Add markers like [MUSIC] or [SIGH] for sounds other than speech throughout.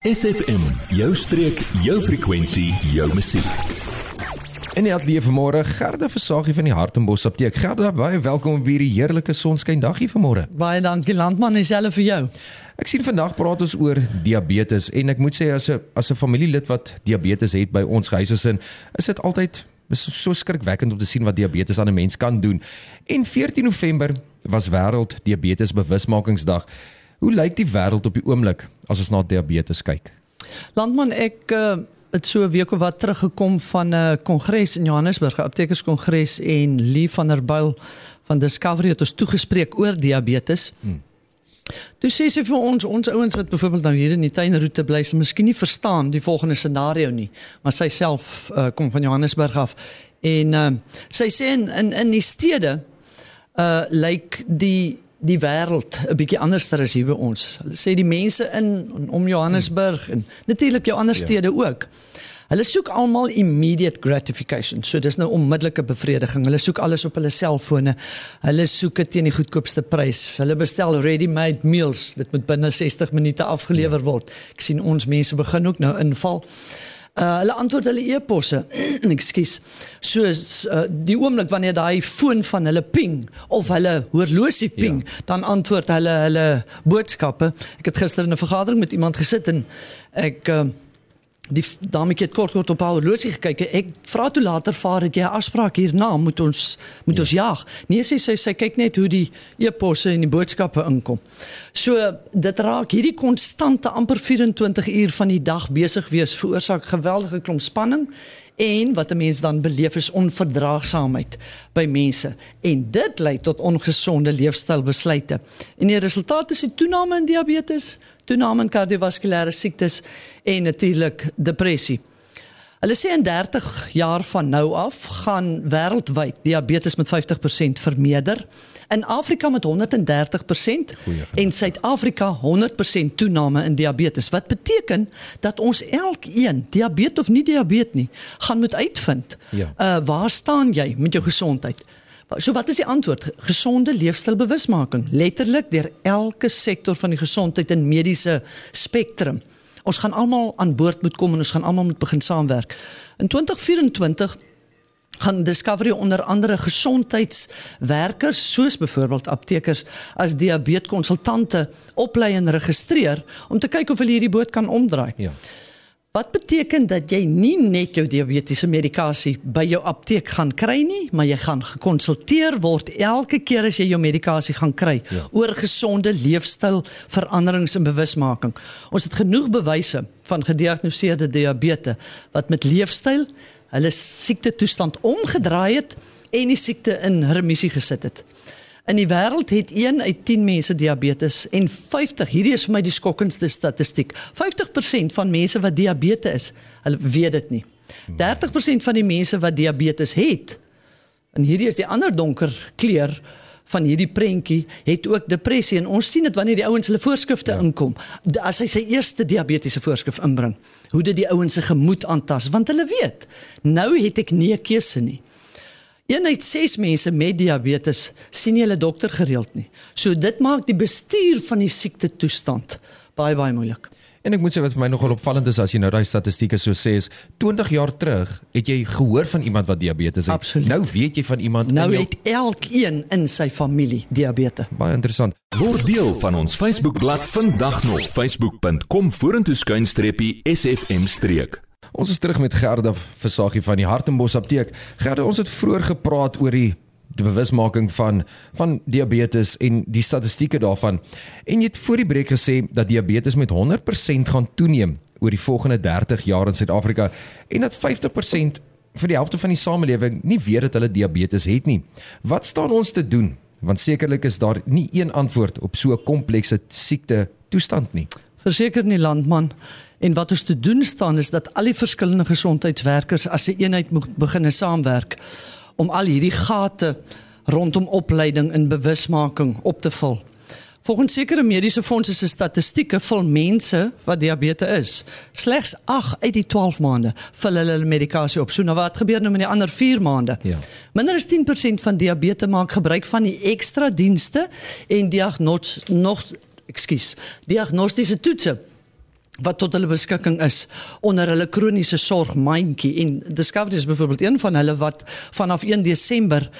SFM, jou streek, jou frekwensie, jou musiek. En die atelier vanmôre, Gerda Versagie van die Hartenbos Apteek. Gerda, baie welkom op hierdie heerlike sonskyndag hier vanmôre. Baie dankie landman, dieselfde vir jou. Ek sien vandag praat ons oor diabetes en ek moet sê as 'n as 'n familielid wat diabetes het by ons huisesin, is dit altyd is so skrikwekkend om te sien wat diabetes aan 'n mens kan doen. En 14 November was wêreld diabetes bewusmakingsdag. Hoe lyk die wêreld op die oomblik as ons na diabetes kyk? Landman, ek uh, het so 'n week of wat teruggekom van 'n uh, kongres in Johannesburg, 'n aptekerskongres en Lee van der Byl van Discovery het ons toegespreek oor diabetes. Hmm. Toe sê sy vir ons ons ouens wat byvoorbeeld nou hier in die tuinroete bly, sal miskien nie verstaan die volgende scenario nie, maar sy self uh, kom van Johannesburg af en uh, sy sê in in, in die stede uh lyk like die die wêreld 'n bietjie anderster as hier by ons. Hulle sê die mense in om Johannesburg en natuurlik jou ander ja. stede ja. ook. Hulle soek almal immediate gratification. So dis nou onmiddellike bevrediging. Hulle soek alles op hulle selfone. Hulle soek dit teen die goedkoopste prys. Hulle bestel ready-made meals. Dit moet binne 60 minute afgelewer word. Ek sien ons mense begin ook nou inval. Uh, hulle antwoord hulle e-posse. [CLEARS THROAT] Ekskuus. Soos uh, die oomblik wanneer daai foon van hulle ping of hulle horlosie ping, ja. dan antwoord hulle hulle boodskappe. Ek het gister in 'n vergadering met iemand gesit en ek uh, die dametjie het kort kort op haar horlosie gekyk. Ek vra toe later vaar het jy 'n afspraak hierna moet ons moet ja. ons jag. Nee sê sy sy kyk net hoe die e-posse en die boodskappe inkom. So dit raak hierdie konstante amper 24 uur van die dag besig wees veroorsaak geweldige klomp spanning en wat 'n mens dan beleef is onverdraagsaamheid by mense en dit lei tot ongesonde leefstylbesluite. En die resultaat is die toename in diabetes, toename in kardiovaskulêre siektes en natuurlik depressie. Hulle sê in 30 jaar van nou af gaan wêreldwyd diabetes met 50% vermeerder. In Afrika met 130% en Suid-Afrika 100% toename in diabetes. Wat beteken dat ons elkeen, diabetes of nie diabetes nie, gaan moet uitvind. Ja. Uh waar staan jy met jou gesondheid? So wat is die antwoord? Gesonde leefstylbewusmaking, letterlik deur elke sektor van die gesondheid en mediese spektrum. Ons gaan almal aan boord moet kom en ons gaan almal moet begin saamwerk. In 2024 gaan Discovery onder andere gesondheidswerkers soos byvoorbeeld aptekers as diabeteskonsultante oplei en registreer om te kyk of hulle hierdie boot kan omdraai. Ja. Wat beteken dat jy nie net jou diabetiese medikasie by jou apteek gaan kry nie, maar jy gaan gekonsulteer word elke keer as jy jou medikasie gaan kry ja. oor gesonde leefstyl veranderings en bewusmaking. Ons het genoeg bewyse van gediagnoseerde diabetes wat met leefstyl hulle siekte toestand omgedraai het en die siekte in remissie gesit het. In die wêreld het 1 uit 10 mense diabetes en 50, hierdie is vir my die skokkendste statistiek. 50% van mense wat diabetes is, hulle weet dit nie. 30% van die mense wat diabetes het, en hierdie is die ander donker kleur van hierdie prentjie, het ook depressie en ons sien dit wanneer die ouens hulle voorskrifte ja. inkom. As hy sy eerste diabetiese voorskrif inbring, hoe dit die ouens se gemoed aantas, want hulle weet, nou het ek nie 'n keuse nie. Een uit 6 mense met diabetes sien nie hulle dokter gereeld nie. So dit maak die bestuur van die siekte toestand baie baie moeilik. En ek moet sê wat vir my nogal opvallend is as jy nou daai statistieke so sê is 20 jaar terug het jy gehoor van iemand wat diabetes het. Absoluut. Nou weet jy van iemand Nou jou... het elkeen in sy familie diabetes. Baie interessant. Word deel van ons Facebookblad vandag nog facebook.com vorentoe skuinstreepie sfm streek. Ons is terug met Gerda Versagie van die Hartenbos Apteek. Gerda, ons het vroeër gepraat oor die die bewusmaking van van diabetes en die statistieke daarvan. En jy het voor die breek gesê dat diabetes met 100% gaan toeneem oor die volgende 30 jaar in Suid-Afrika en dat 50% vir die helfte van die samelewing nie weet dat hulle diabetes het nie. Wat staan ons te doen? Want sekerlik is daar nie een antwoord op so 'n komplekse siekte toestand nie. Verseker nie landman. En wat ons te doen staan is dat al die verskillende gesondheidswerkers as 'n eenheid moet begine saamwerk om al hierdie gate rondom opleiding en bewusmaking op te vul. Volgens sekere mediese fondse se statistieke vir mense wat diabetes is, slegs 8 uit die 12 maande vul hulle hulle medikasie op. So nou wat gebeur nou met die ander 4 maande? Ja. Minder as 10% van diabetes maak gebruik van die ekstra dienste en diagnos nog ekskuus, diagnostiese toetse wat tot hulle beskikking is onder hulle kroniese sorgmandjie en Discovery is byvoorbeeld een van hulle wat vanaf 1 Desember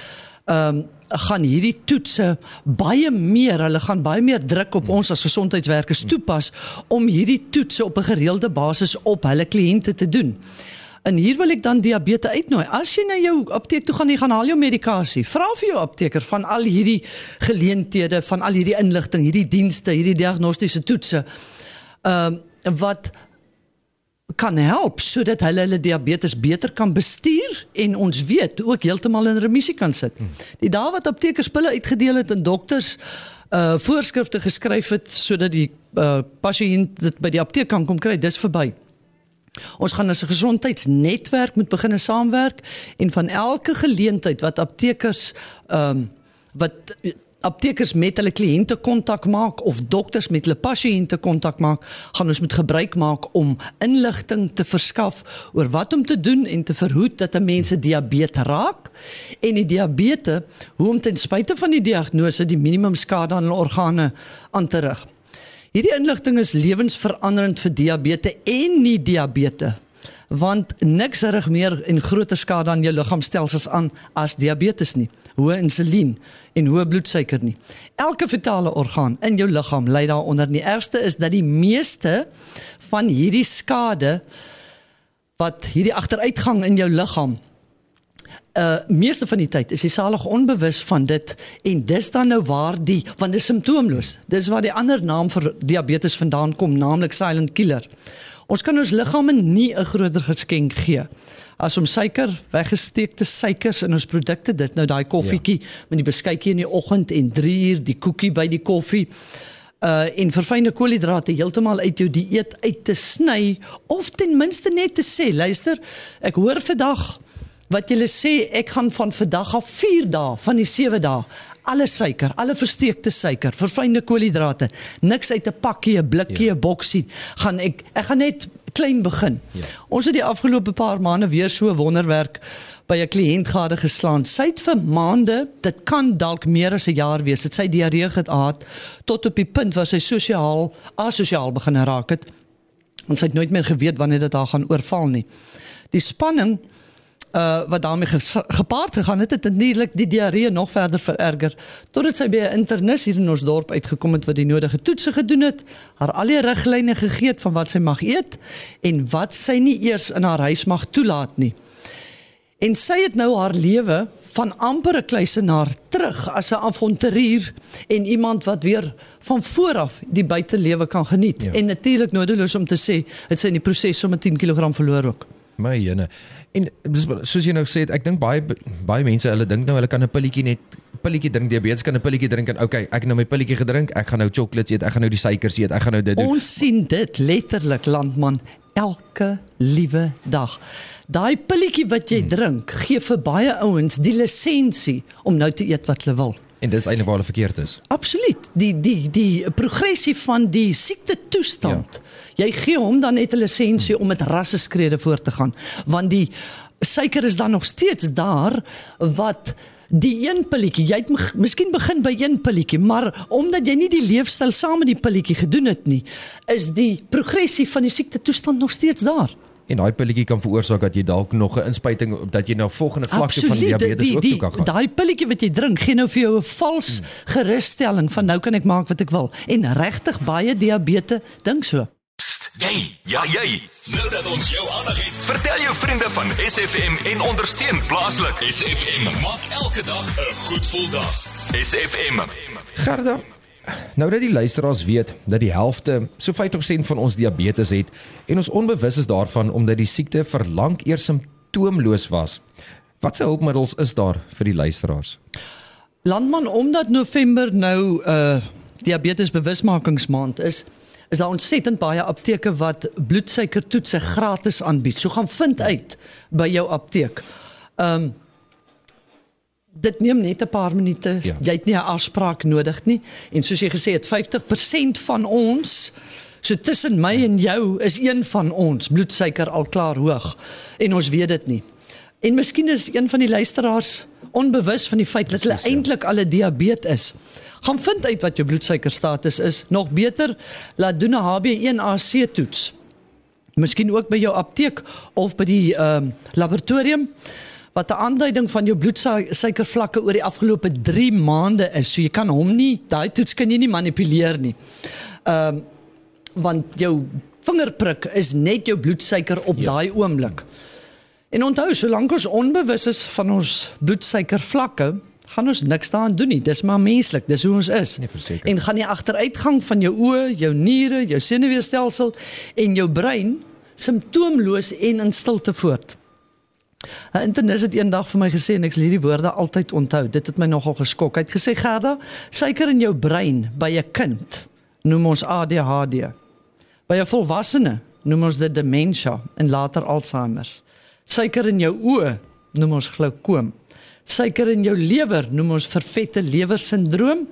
ehm um, gaan hierdie toetse baie meer hulle gaan baie meer druk op ons as gesondheidswerkers toepas om hierdie toetse op 'n gereelde basis op hulle kliënte te doen. En hier wil ek dan diabetes uitnooi. As jy na jou apteek toe gaan, jy gaan haal jou medikasie. Vra vir jou apteker van al hierdie geleenthede, van al hierdie inligting, hierdie dienste, hierdie diagnostiese toetse. Ehm um, wat kan help sodat hulle hulle diabetes beter kan bestuur en ons weet ook heeltemal in remissie kan sit. Hmm. Die dae wat aptekers pille uitgedeel het en dokters uh voorskrifte geskryf het sodat die uh pasiënt dit by die apteek kan kom kry, dis verby. Ons gaan as 'n gesondheidsnetwerk moet begin saamwerk en van elke geleentheid wat aptekers ehm um, wat aptekers met hulle kliënte kontak maak of dokters met hulle pasiënte kontak maak, gaan ons moet gebruik maak om inligting te verskaf oor wat om te doen en te verhoed dat 'n mens diabetes raak en die diabetes hoe om ten spyte van die diagnose die minimum skade aan hulle organe aan te rig. Hierdie inligting is lewensveranderend vir diabetes en nie diabetes want niks rig meer en groter skade aan jou liggaamstelsels aan as diabetes nie. Hoë insulien en hoë bloedsuiker nie. Elke vitale orgaan in jou liggaam ly daaronder. Die ergste is dat die meeste van hierdie skade wat hierdie agteruitgang in jou liggaam uh meeste van die tyd is jy salig onbewus van dit en dis dan nou waar die want dit is simptoomloos. Dis waar die ander naam vir diabetes vandaan kom, naamlik silent killer. Ons kan ons liggame nie 'n groter geskenk gee as om suiker, weggesteekte suikers in ons produkte, dit nou daai koffietjie ja. met die beskuitjie in die oggend en 3 uur die koekie by die koffie. Uh en verfynde koolhidrate heeltemal uit jou dieet uit te sny of ten minste net te sê, luister, ek hoor vandag wat julle sê ek gaan van vandag af 4 dae van die 7 dae alle suiker, alle versteekte suiker, verfynde koolhidrate, niks uit 'n pakkie, 'n blikkie, 'n ja. boksie, gaan ek ek gaan net klein begin. Ja. Ons het die afgelope paar maande weer so wonderwerk by 'n kliënt gade geslaan. Sy het vir maande, dit kan dalk meer as 'n jaar wees, het sy diarree gehad tot op die punt waar sy sosiaal asosiaal begin raak het. Ons het nooit meer geweet wanneer dit haar gaan oorval nie. Die spanning uh wat daarmee gepaard gegaan het het natuurlik die diarree nog verder vererger. Totdat sy by 'n internis hier in ons dorp uitgekom het wat die nodige toetse gedoen het haar al die riglyne gegee het van wat sy mag eet en wat sy nie eers in haar huis mag toelaat nie. En sy het nou haar lewe van amper 'n kluisenaar terug as 'n avonturier en iemand wat weer van voor af die buitelewe kan geniet. Ja. en natuurlik nodeloos om te sê het sy in die proses sommer 10 kg verloor ook my jene En soos jy nou het, ek dink baie baie mense hulle dink nou hulle kan 'n pilletjie net pilletjie drink diabetes kan 'n pilletjie drink en okay, ek het nou my pilletjie gedrink, ek gaan nou chocolates eet, ek gaan nou die suikers eet, ek gaan nou dit doen. Ons sien dit letterlik landman elke liewe dag. Daai pilletjie wat jy hmm. drink, gee vir baie ouens die lisensie om nou te eet wat hulle wil. En dis eintlik waar hulle verkeerd is. Absoluut. Die die die progressie van die siekte toestand. Ja. Jy gee hom dan net 'n lisensie om met rasseskrede voort te gaan, want die suiker is dan nog steeds daar wat die een pilletjie, jy het miskien begin by een pilletjie, maar omdat jy nie die leefstyl saam met die pilletjie gedoen het nie, is die progressie van die siekte toestand nog steeds daar en daai pilletjie kan veroorsaak dat jy dalk nog 'n inspuiting dat jy na volgende vlakte van diabetes die, die, ook toe kan gaan. Daai pilletjie wat jy drink gee nou vir jou 'n vals hmm. gerusstelling van nou kan ek maak wat ek wil en regtig baie diabetes dink so. Jy, ja jy. Nou dat ons jou aandag het, vertel jou vriende van SFM en ondersteun plaaslik. SFM maak elke dag 'n goed gevoel dag. SFM. Gerda, Nou dat die luisteraars weet dat die helfte, so 50% van ons diabetes het en ons onbewus is daarvan omdat die siekte vir lank eers simptoomloos was. Watse hulpmiddels is daar vir die luisteraars? Landman omdat November nou 'n uh, eh, diabetes bewusmakingsmaand is, is daar ontsettend baie apteke wat bloedsuikertoetse gratis aanbied. So gaan vind uit by jou apteek. Ehm um, dit neem net 'n paar minute. Ja. Jy het nie 'n afspraak nodig nie. En soos jy gesê het, 50% van ons so tussen my en jou is een van ons bloedsuiker al klaar hoog en ons weet dit nie. En miskien is een van die luisteraars onbewus van die feit dat hulle eintlik al 'n diabetes is. Gaan vind uit wat jou bloedsuikerstatus is. Nog beter, laat doen 'n HB1AC toets. Miskien ook by jou apteek of by die ehm um, laboratorium wat 'n aanduiding van jou bloedsuikervlakke oor die afgelope 3 maande is. So jy kan hom nie, daai toets kan jy nie manipuleer nie. Ehm um, want jou vingerprik is net jou bloedsuiker op ja. daai oomblik. En onthou, solank ons onbewus is van ons bloedsuikervlakke, gaan ons niks daaraan doen nie. Dis maar menslik, dis hoe ons is. Nee, en gaan die agteruitgang van jou oë, jou niere, jou senuweestelsel en jou brein simptoomloos en in stilte voort. 'n Internis het eendag vir my gesê en ek sal hierdie woorde altyd onthou. Dit het my nogal geskok. Hy het gesê: "Gerda, suiker in jou brein by 'n kind noem ons ADHD. By 'n volwassene noem ons dit demensie en later Alzheimer. Suiker in jou oë noem ons glaukoom. Suiker in jou lewer noem ons vervette lewersindroom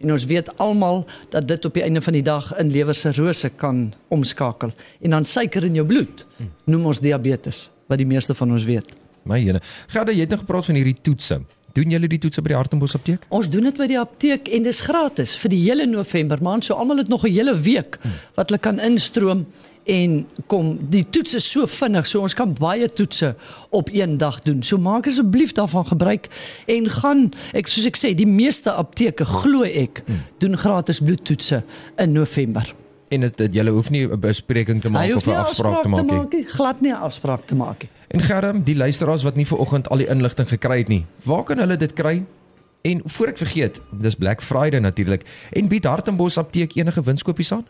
en ons weet almal dat dit op die einde van die dag in lewersirose kan omskakel. En dan suiker in jou bloed noem ons diabetes wat die meeste van ons weet. My jene. Gerda, jy het nog gepraat van hierdie toetse. Doen julle die toetse by die Hartenbos apteek? Ons doen dit by die apteek en dis gratis vir die hele November maand. So almal het nog 'n hele week wat hulle kan instroom en kom. Die toetse is so vinnig, so ons kan baie toetse op een dag doen. So maak asseblief daarvan gebruik en gaan ek soos ek sê, die meeste apteke glo ek doen gratis bloedtoetse in November. En dit jy hoef nie 'n bespreking te maak of 'n afspraak te maak nie. Glad nie 'n afspraak te maak nie. En Germ, die luisteraars wat nie ver oggend al die inligting gekry het nie, waar kan hulle dit kry? En voor ek vergeet, dis Black Friday natuurlik. En bied Hartenbos apteek enige winskoopies aan?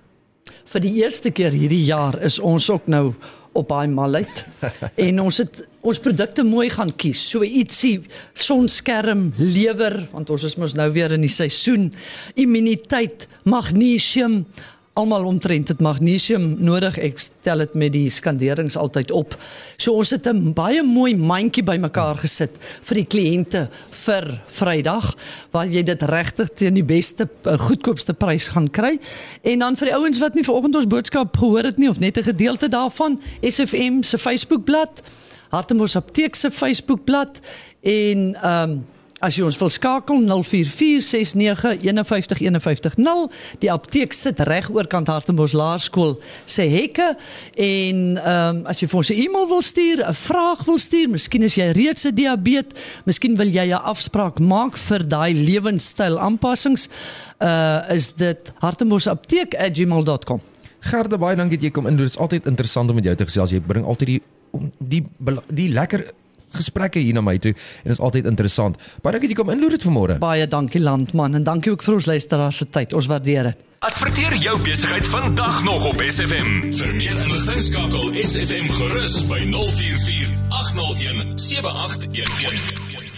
Vir die eerste keer hierdie jaar is ons ook nou op baie malheid [LAUGHS] en ons het ons produkte mooi gaan kies. So ietsie sonskerm, lewer want ons is mos nou weer in die seisoen, immuniteit, magnesium, almal omtrent dit magnesium nodig. Ek stel dit met die skanderings altyd op. So ons het 'n baie mooi mandjie bymekaar gesit vir die kliënte vir Vrydag waar jy dit regtig teen die beste uh, goedkoopste prys gaan kry. En dan vir die ouens wat nie vanoggend ons boodskap gehoor het nie of net 'n gedeelte daarvan, SFM se Facebookblad, Hartemos Apteek se Facebookblad en ehm um, As jy ons wil skakel 0446915150. Die apteek sit reg oorkant Hartenbos Laerskool se hekke en ehm um, as jy vir ons 'n e-mail wil stuur, 'n vraag wil stuur, miskien is jy reeds 'n diabetes, miskien wil jy 'n afspraak maak vir daai lewenstyl aanpassings, uh is dit hartembosapteek@gmail.com. Gerda baie dankie dat jy kom in. Dit is altyd interessant om met jou te gesels. Jy bring altyd die die die lekker gesprekke hier na my toe en dit is altyd interessant. Baie dankie dat jy kom inloer dit vanmôre. Baie dankie landman en dankie ook vir ons luisteraars se tyd. Ons waardeer dit. Adverteer jou besigheid vandag nog op SFM. Vir meer inligting skakel SFM gerus by 044 801 7811.